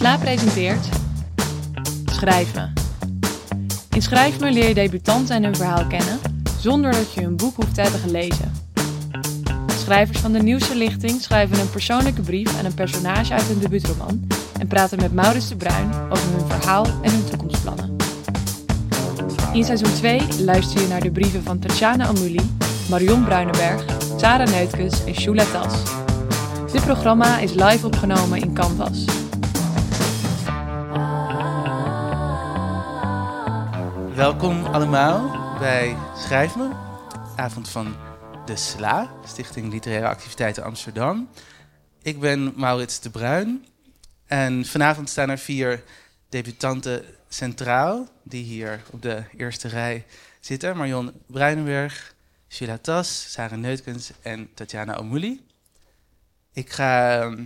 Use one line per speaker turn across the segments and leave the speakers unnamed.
Sla presenteert Schrijven. In Schrijfme leer je debutanten en hun verhaal kennen, zonder dat je hun boek hoeft te hebben gelezen. Schrijvers van de nieuwste lichting schrijven een persoonlijke brief aan een personage uit hun debuutroman en praten met Maurits de Bruin over hun verhaal en hun toekomstplannen. In seizoen 2 luister je naar de brieven van Tatjana Amouli, Marion Bruinenberg, Sarah Neutkes en Shula Tas. Dit programma is live opgenomen in Canvas.
Welkom allemaal bij Schrijf Me, avond van de SLA, Stichting Literaire Activiteiten Amsterdam. Ik ben Maurits de Bruin en vanavond staan er vier debutanten centraal, die hier op de eerste rij zitten. Marion Bruinenberg, Sheila Tas, Sarah Neutkens en Tatjana Omouli. Ik ga ehm,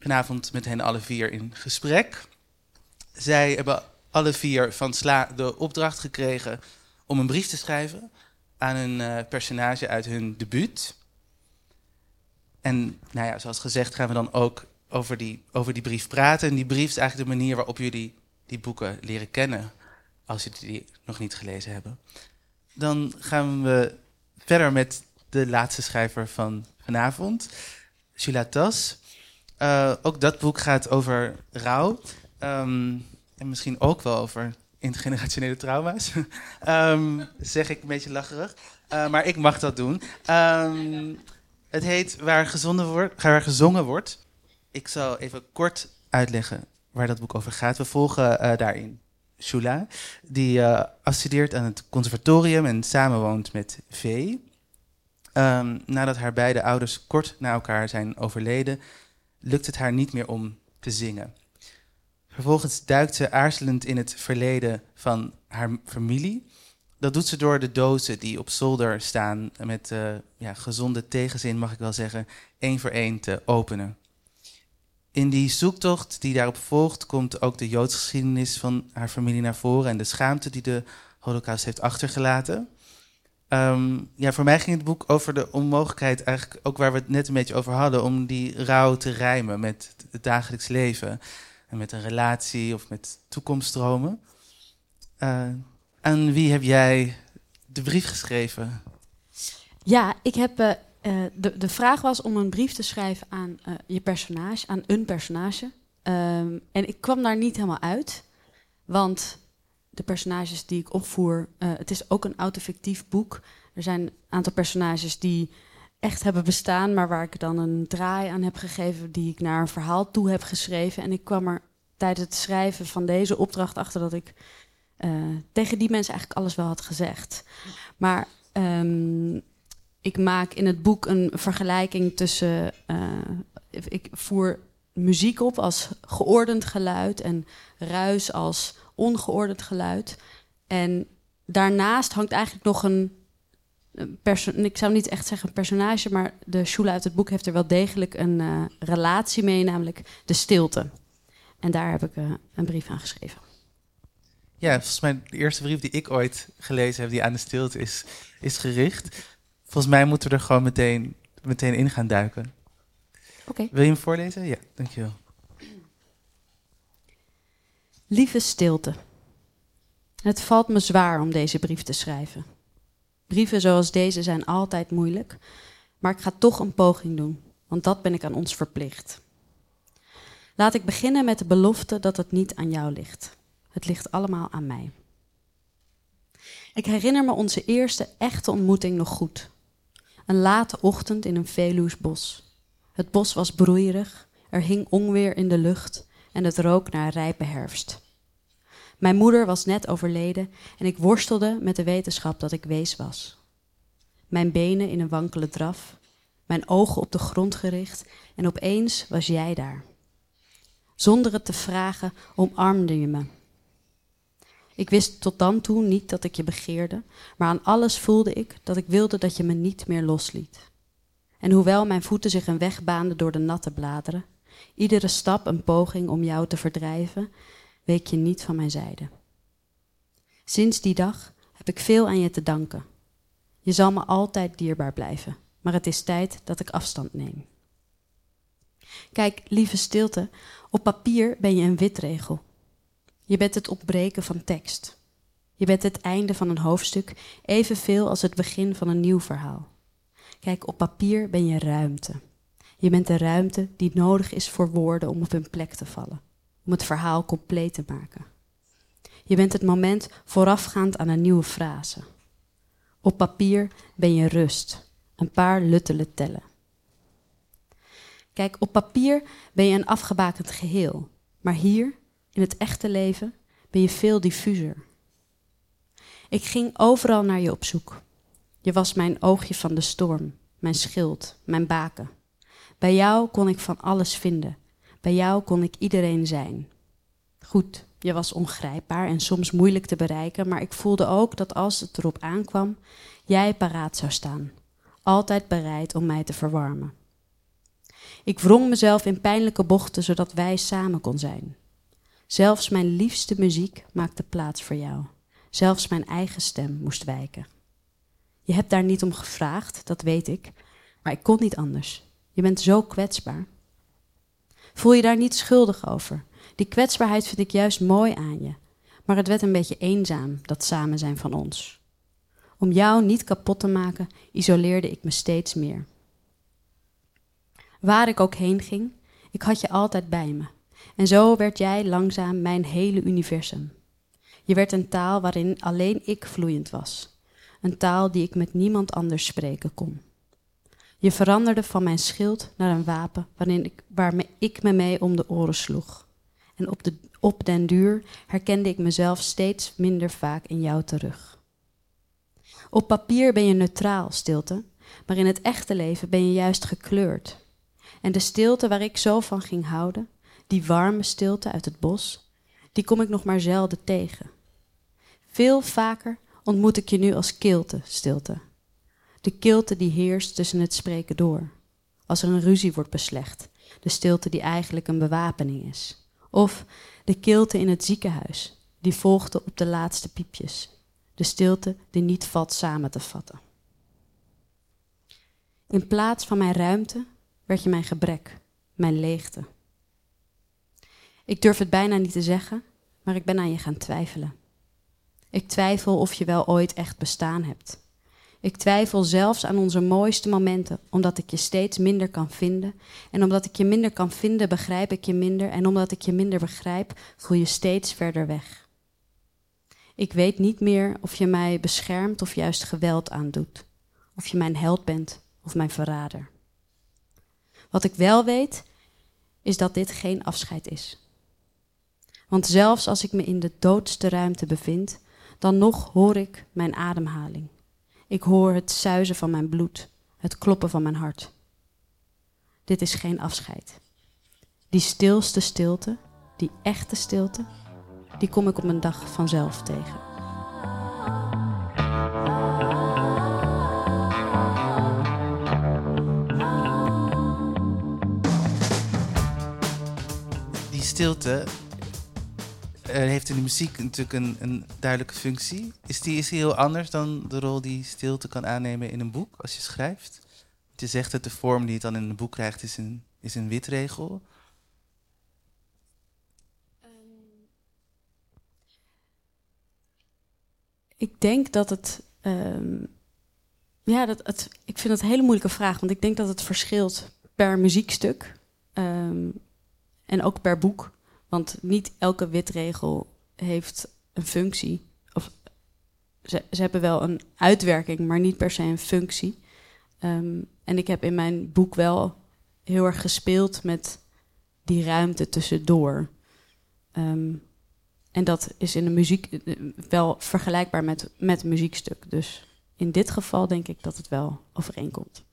vanavond met hen alle vier in gesprek. Zij hebben alle vier van Sla de opdracht gekregen om een brief te schrijven aan een eh, personage uit hun debuut. En nou ja, zoals gezegd gaan we dan ook over die, over die brief praten. En die brief is eigenlijk de manier waarop jullie die boeken leren kennen, als jullie die nog niet gelezen hebben. Dan gaan we verder met de laatste schrijver van vanavond, Sheila Tas. Uh, ook dat boek gaat over rouw. Ehm, en misschien ook wel over intergenerationele trauma's. um, zeg ik een beetje lacherig. Uh, maar ik mag dat doen. Um, het heet Waar, gezongen wordt. Ik zal even kort uitleggen waar dat boek over gaat. We volgen uh, daarin Shula, die uh, afstudeert aan het conservatorium en samenwoont met V. Um, nadat haar beide ouders kort na elkaar zijn overleden, lukt het haar niet meer om te zingen. Vervolgens duikt ze aarzelend in het verleden van haar familie. Dat doet ze door de dozen die op zolder staan met uh, ja, gezonde tegenzin, mag ik wel zeggen, één voor één te openen. In die zoektocht die daarop volgt, komt ook de Joodse geschiedenis van haar familie naar voren en de schaamte die de Holocaust heeft achtergelaten. Um, ja, voor mij ging het boek over de onmogelijkheid, eigenlijk ook waar we het net een beetje over hadden, om die rouw te rijmen met het dagelijks leven. Met een relatie of met toekomststromen. Uh, aan wie heb jij de brief geschreven?
Ja, ik heb. Uh, de, de vraag was om een brief te schrijven aan je personage, aan een personage. Um, en ik kwam daar niet helemaal uit. Want de personages die ik opvoer, het is ook een autofictief boek. Er zijn een aantal personages die echt hebben bestaan, maar waar ik dan een draai aan heb gegeven die ik naar een verhaal toe heb geschreven. En ik kwam er tijdens het schrijven van deze opdracht achter dat ik uh, tegen die mensen eigenlijk alles wel had gezegd. Maar um, ik maak in het boek een vergelijking tussen. Uh, ik voer muziek op als geordend geluid en ruis als ongeordend geluid. En daarnaast hangt eigenlijk nog een ik zou niet echt zeggen een personage, maar de Shula uit het boek heeft er wel degelijk een uh, relatie mee, namelijk de stilte. En daar heb ik uh, een brief aan geschreven.
Ja, volgens mij de eerste brief die ik ooit gelezen heb, die aan de stilte is, is gericht. Volgens mij moeten we er gewoon meteen, meteen in gaan duiken.
Oké.
Wil je hem voorlezen? Ja, dankjewel.
Lieve stilte. Het valt me zwaar om deze brief te schrijven. Brieven zoals deze zijn altijd moeilijk, maar ik ga toch een poging doen, want dat ben ik aan ons verplicht. Laat ik beginnen met de belofte dat het niet aan jou ligt. Het ligt allemaal aan mij. Ik herinner me onze eerste echte ontmoeting nog goed. Een late ochtend in een Veluws bos. Het bos was broeierig, er hing onweer in de lucht en het rook naar rijpe herfst. Mijn moeder was net overleden en ik worstelde met de wetenschap dat ik wees was. Mijn benen in een wankele draf, mijn ogen op de grond gericht en opeens was jij daar. Zonder het te vragen omarmde je me. Ik wist tot dan toe niet dat ik je begeerde, maar aan alles voelde ik dat ik wilde dat je me niet meer losliet. En hoewel mijn voeten zich een weg baanden door de natte bladeren, iedere stap een poging om jou te verdrijven, week je niet van mijn zijde. Sinds die dag heb ik veel aan je te danken. Je zal me altijd dierbaar blijven, maar het is tijd dat ik afstand neem. Kijk, lieve stilte, op papier ben je een witregel. Je bent het opbreken van tekst. Je bent het einde van een hoofdstuk, evenveel als het begin van een nieuw verhaal. Kijk, op papier ben je ruimte. Je bent de ruimte die nodig is voor woorden om op hun plek te vallen, om het verhaal compleet te maken. Je bent het moment voorafgaand aan een nieuwe frase. Op papier ben je rust, een paar luttelen tellen. Kijk, op papier ben je een afgebakend geheel, maar hier, in het echte leven, ben je veel diffuser. Ik ging overal naar je op zoek. Je was mijn oogje van de storm, mijn schild, mijn baken. Bij jou kon ik van alles vinden. Bij jou kon ik iedereen zijn. Goed, je was ongrijpbaar en soms moeilijk te bereiken, maar ik voelde ook dat als het erop aankwam, jij paraat zou staan, altijd bereid om mij te verwarmen. Ik wrong mezelf in pijnlijke bochten zodat wij samen kon zijn. Zelfs mijn liefste muziek maakte plaats voor jou. Zelfs mijn eigen stem moest wijken. Je hebt daar niet om gevraagd, dat weet ik, maar ik kon niet anders. Je bent zo kwetsbaar. Voel je daar niet schuldig over? Die kwetsbaarheid vind ik juist mooi aan je. Maar het werd een beetje eenzaam, dat samen zijn van ons. Om jou niet kapot te maken, isoleerde ik me steeds meer. Waar ik ook heen ging, ik had je altijd bij me. En zo werd jij langzaam mijn hele universum. Je werd een taal waarin alleen ik vloeiend was. Een taal die ik met niemand anders spreken kon. Je veranderde van mijn schild naar een wapen waarin ik, waarmee ik me mee om de oren sloeg. En op, de, op den duur herkende ik mezelf steeds minder vaak in jou terug. Op papier ben je neutraal, stilte, maar in het echte leven ben je juist gekleurd. En de stilte waar ik zo van ging houden, die warme stilte uit het bos, die kom ik nog maar zelden tegen. Veel vaker ontmoet ik je nu als kilte, stilte. De kilte die heerst tussen het spreken door. Als er een ruzie wordt beslecht, de stilte die eigenlijk een bewapening is. Of de kilte in het ziekenhuis, die volgde op de laatste piepjes. De stilte die niet valt samen te vatten. In plaats van mijn ruimte werd je mijn gebrek, mijn leegte. Ik durf het bijna niet te zeggen, maar ik ben aan je gaan twijfelen. Ik twijfel of je wel ooit echt bestaan hebt. Ik twijfel zelfs aan onze mooiste momenten, omdat ik je steeds minder kan vinden. En omdat ik je minder kan vinden, begrijp ik je minder. En omdat ik je minder begrijp, voel je steeds verder weg. Ik weet niet meer of je mij beschermt of juist geweld aandoet. Of je mijn held bent of mijn verrader. Wat ik wel weet, is dat dit geen afscheid is. Want zelfs als ik me in de doodste ruimte bevind, dan nog hoor ik mijn ademhaling. Ik hoor het zuizen van mijn bloed, het kloppen van mijn hart. Dit is geen afscheid. Die stilste stilte, die echte stilte, die kom ik op een dag vanzelf tegen.
Die stilte heeft in de muziek natuurlijk een, een, duidelijke functie. Is die, is die heel anders dan de rol die stilte kan aannemen in een boek als je schrijft? Je zegt dat de vorm die het dan in een boek krijgt is een, is een witregel.
Ik denk dat het. Um, ja, dat het, ik vind het een hele moeilijke vraag, want ik denk dat het verschilt per muziekstuk um, en ook per boek. Want niet elke witregel heeft een functie. Of ze, ze hebben wel een uitwerking, maar niet per se een functie. Um, en ik heb in mijn boek wel heel erg gespeeld met die ruimte tussendoor. Um, en dat is in de muziek eh, wel vergelijkbaar met, met muziekstuk. Dus in dit geval denk ik dat het wel overeenkomt.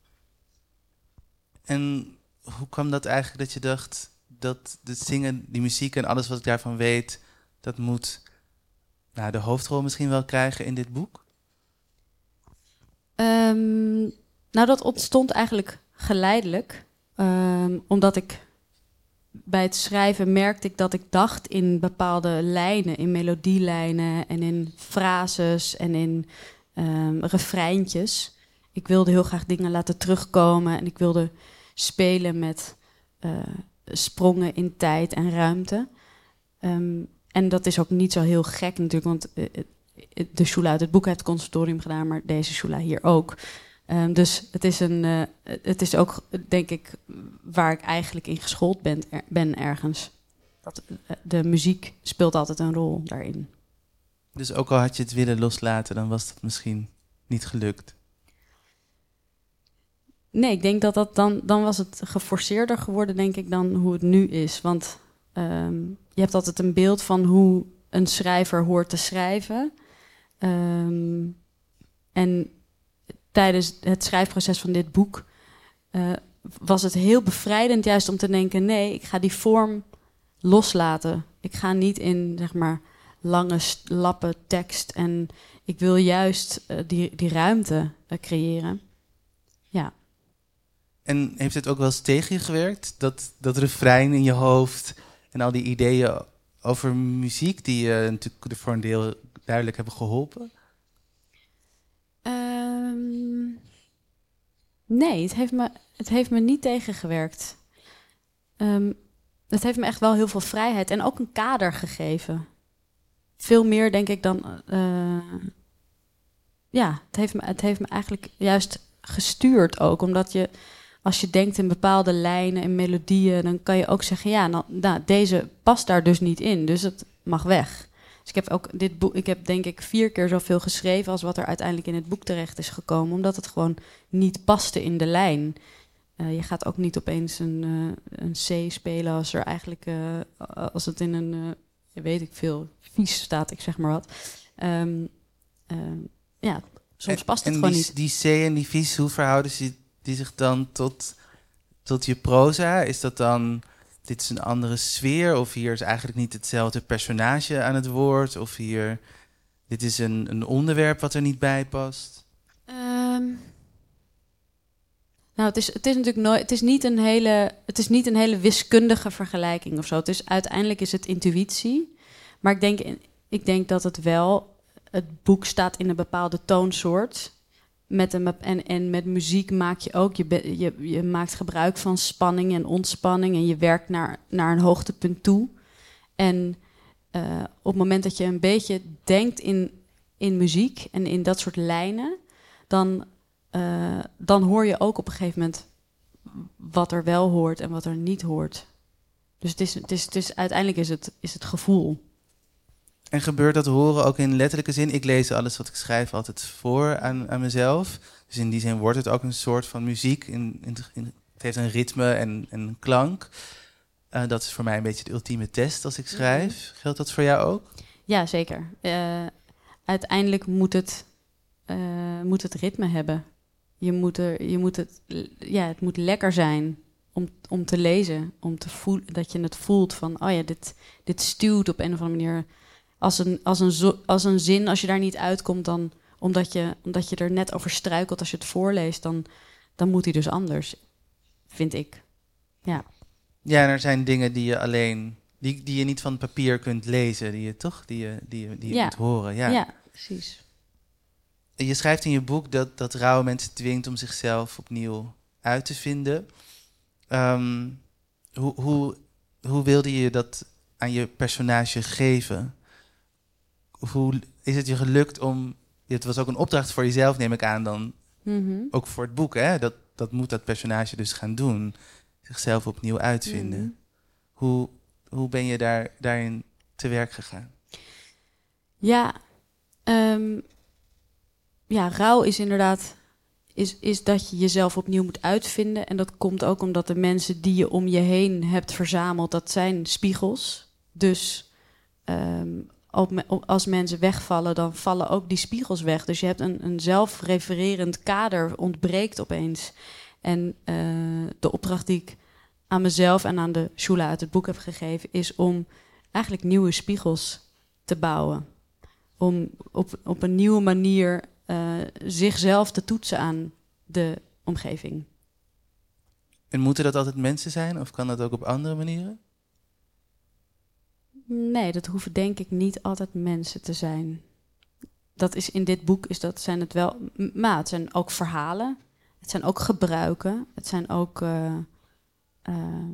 En hoe kwam dat eigenlijk dat je dacht, dat het zingen, die muziek en alles wat ik daarvan weet, dat moet nou, de hoofdrol misschien wel krijgen in dit boek?
Um, nou, dat ontstond eigenlijk geleidelijk. Um, omdat ik bij het schrijven merkte ik dat ik dacht in bepaalde lijnen, in melodielijnen en in frases en in um, refreintjes. Ik wilde heel graag dingen laten terugkomen en ik wilde spelen met sprongen in tijd en ruimte. Ehm, en dat is ook niet zo heel gek natuurlijk, want de Shula uit het boek heeft het conservatorium gedaan, maar deze Shula hier ook. Ehm, dus het is, een, uh, het is ook, denk ik, waar ik eigenlijk in geschoold ben, ben ergens. Dat, de muziek speelt altijd een rol daarin.
Dus ook al had je het willen loslaten, dan was dat misschien niet gelukt?
Nee, ik denk dat dat dan, dan was het geforceerder geworden, denk ik, dan hoe het nu is. Want um, je hebt altijd een beeld van hoe een schrijver hoort te schrijven. Um, en tijdens het schrijfproces van dit boek uh, was het heel bevrijdend juist om te denken: nee, ik ga die vorm loslaten. Ik ga niet in zeg maar lange lappen tekst en ik wil juist uh, die, die ruimte uh, creëren.
En heeft het ook wel eens tegen je gewerkt? Dat, dat refrein in je hoofd en al die ideeën over muziek, die je natuurlijk voor een deel duidelijk hebben geholpen?
Um, nee, het heeft, me, het heeft me niet tegengewerkt. Um, het heeft me echt wel heel veel vrijheid en ook een kader gegeven. Veel meer, denk ik, dan. Uh, ja, het heeft, me, het heeft me eigenlijk juist gestuurd ook. Omdat je, als je denkt in bepaalde lijnen en melodieën, dan kan je ook zeggen: ja, nou, nou, deze past daar dus niet in, dus het mag weg. Dus ik heb ook dit boek, ik heb denk ik vier keer zoveel geschreven als wat er uiteindelijk in het boek terecht is gekomen, omdat het gewoon niet paste in de lijn. Uh, je gaat ook niet opeens een, uh, een C spelen als er eigenlijk, uh, als het in een, weet ik veel, vies staat, ik zeg maar wat. Um, ja, soms past het
en
gewoon
die,
niet.
die C en die vies, hoe verhouden ze die zich dan tot, tot je proza? Is dat dan dit is een andere sfeer, of hier is eigenlijk niet hetzelfde personage aan het woord, of hier, dit is een, een onderwerp wat er niet bij past?
Um, nou, het is, het is natuurlijk nooit, het is niet een hele, het is niet een hele wiskundige vergelijking of zo. Het is uiteindelijk is het intuïtie, maar ik denk, ik denk dat het wel, het boek staat in een bepaalde toonsoort met een, en, en met muziek maak je ook, je, je, je maakt gebruik van spanning en ontspanning en je werkt naar, naar een hoogtepunt toe. En uh, op het moment dat je een beetje denkt in, in muziek en in dat soort lijnen, dan, uh, dan hoor je ook op een gegeven moment wat er wel hoort en wat er niet hoort. Dus het is, het is, het is, uiteindelijk is het, is het gevoel.
En gebeurt dat horen ook in letterlijke zin? Ik lees alles wat ik schrijf altijd voor aan, aan mezelf. Dus in die zin wordt het ook een soort van muziek. In, in, in, het heeft een ritme en, en een klank. Uh, dat is voor mij een beetje de ultieme test als ik schrijf. Geldt dat voor jou ook?
Ja, zeker. Uh, uiteindelijk moet het, uh, moet het ritme hebben. Je moet, er, je moet het, ja, het moet lekker zijn om, om te lezen. Om te voelen, dat je het voelt van, oh ja, dit, dit stuwt op een of andere manier als een, als een, zo, als een zin, als je daar niet uitkomt, dan omdat je, omdat je er net over struikelt als je het voorleest, dan, dan moet hij dus anders, vind ik. Ja.
Ja, en er zijn dingen die je alleen, die, die je niet van papier kunt lezen, die je toch, die je, die je, die je
ja.
moet horen. Ja.
ja, precies.
Je schrijft in je boek dat, dat rouw mensen dwingt om zichzelf opnieuw uit te vinden. Um, hoe, hoe, hoe wilde je dat aan je personage geven? Hoe is het je gelukt om. Het was ook een opdracht voor jezelf, neem ik aan, dan
mm -hmm.
ook voor het boek. Hè? Dat, dat moet dat personage dus gaan doen. Zichzelf opnieuw uitvinden.
Mm -hmm.
hoe, hoe ben je daar, daarin te werk gegaan?
Ja, um, ja, rouw is inderdaad. Is, is dat je jezelf opnieuw moet uitvinden. En dat komt ook omdat de mensen die je om je heen hebt verzameld, dat zijn spiegels. Dus um, als mensen wegvallen, dan vallen ook die spiegels weg. Dus je hebt een, een zelfrefererend kader, ontbreekt opeens. En uh, de opdracht die ik aan mezelf en aan de Shula uit het boek heb gegeven, is om eigenlijk nieuwe spiegels te bouwen. Om op, op een nieuwe manier uh, zichzelf te toetsen aan de omgeving.
En moeten dat altijd mensen zijn of kan dat ook op andere manieren?
Nee, dat hoeven denk ik niet altijd mensen te zijn. Dat is in dit boek is dat zijn het wel, maar het zijn ook verhalen. Het zijn ook gebruiken. Het zijn ook uh, ehm,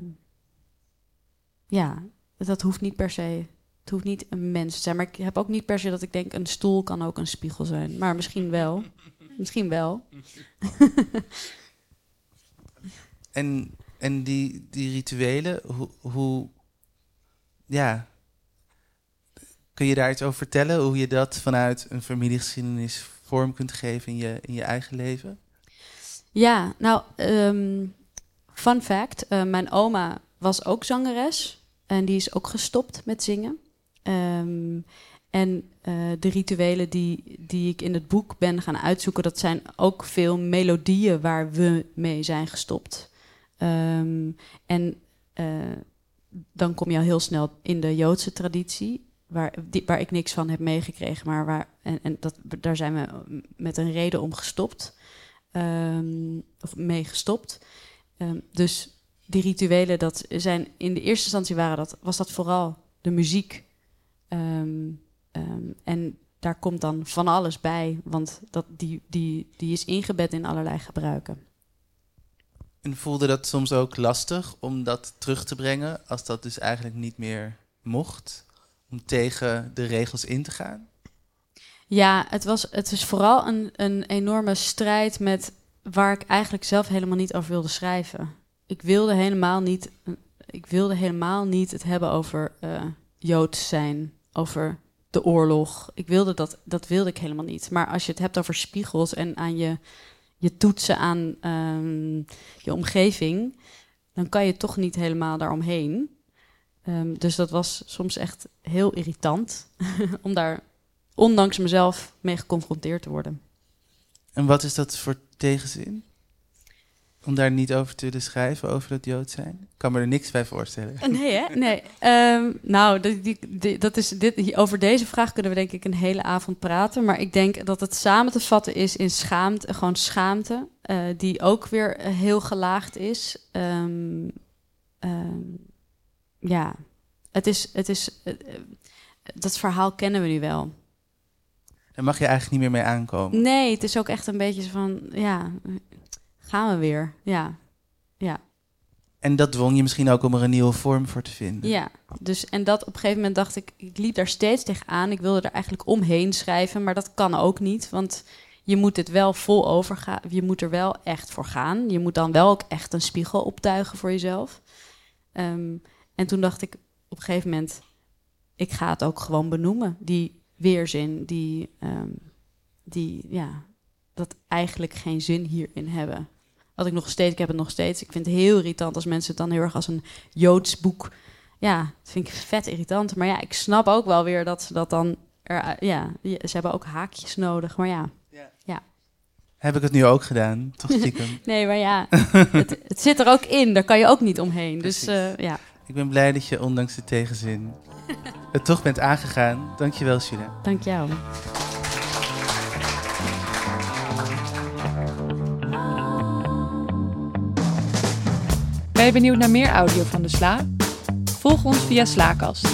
ja, dat hoeft niet per se. Het hoeft niet een mens te zijn. Maar ik heb ook niet per se dat ik denk: een stoel kan ook een spiegel zijn. Maar misschien wel. misschien wel.
En, en die, die rituelen, hoe, hoe. Ja. Kun je daar iets over vertellen? Hoe je dat vanuit een familiegeschiedenis vorm kunt geven in je, in je eigen leven?
Ja, nou, ehm, fun fact: eh, mijn oma was ook zangeres. En die is ook gestopt met zingen. Ehm, en eh, de rituelen die, die ik in het boek ben gaan uitzoeken, dat zijn ook veel melodieën waar we mee zijn gestopt. Ehm, en eh, dan kom je al heel snel in de Joodse traditie, waar, waar ik niks van heb meegekregen, maar waar, en, en dat, daar zijn we met een reden om gestopt, um, of mee gestopt. dus die rituelen, dat zijn in de eerste instantie waren dat, was dat vooral de muziek. Ehm, ehm, en daar komt dan van alles bij, want dat, die, die, die is ingebed in allerlei gebruiken.
En voelde dat soms ook lastig om dat terug te brengen, als dat dus eigenlijk niet meer mocht, om tegen de regels in te gaan?
Ja, het, was, het is vooral een, een enorme strijd met waar ik eigenlijk zelf helemaal niet over wilde schrijven ik wilde helemaal niet, ik wilde helemaal niet het hebben over uh, Joods zijn, over de oorlog. Ik wilde dat, dat wilde ik helemaal niet. Maar als je het hebt over spiegels en aan je, je toetsen aan ehm, je omgeving, dan kan je toch niet helemaal daaromheen. Um, dus dat was soms echt heel irritant om daar ondanks mezelf mee geconfronteerd te worden.
En wat is dat voor tegenzin? Om daar niet over te schrijven, over dat Jood zijn? Ik kan me er niks bij voorstellen.
Eh, nee, hè? Nee. Um, nou, die, die, dat is dit, over deze vraag kunnen we denk ik een hele avond praten. Maar ik denk dat het samen te vatten is in schaamte, gewoon schaamte. Uh, die ook weer heel gelaagd is. Um, um, ja, het is... Het is uh, dat verhaal kennen we nu wel.
Daar mag je eigenlijk niet meer mee aankomen.
Nee, het is ook echt een beetje van... Ja, gaan we weer. Ja, ja.
En dat dwong je misschien ook om er een nieuwe vorm voor te vinden.
Ja, dus en dat op een gegeven moment dacht ik, ik liep daar steeds tegenaan. Ik wilde er eigenlijk omheen schrijven, maar dat kan ook niet. Want je moet het wel vol overgaan. Je moet er wel echt voor gaan. Je moet dan wel ook echt een spiegel optuigen voor jezelf. Um, en toen dacht ik op een gegeven moment, ik ga het ook gewoon benoemen. Die weerzin, die, um, die ja, dat eigenlijk geen zin hierin hebben. Wat ik nog steeds, ik heb het nog steeds. Ik vind het heel irritant als mensen het dan heel erg als een Joods boek. Ja, dat vind ik vet irritant. Maar ja, ik snap ook wel weer dat ze dat dan. Er, ja, ze hebben ook haakjes nodig. Maar ja. ja. ja.
Heb ik het nu ook gedaan, toch stiekem?
nee, maar ja, het, het, zit er ook in. Daar kan je ook niet omheen. Dus uh, ja.
Ik ben blij dat je ondanks de tegenzin het toch bent aangegaan. Dankjewel, Sheila.
Dank jou.
Ben je benieuwd naar meer audio van de Sla? Volg ons via Slaakast.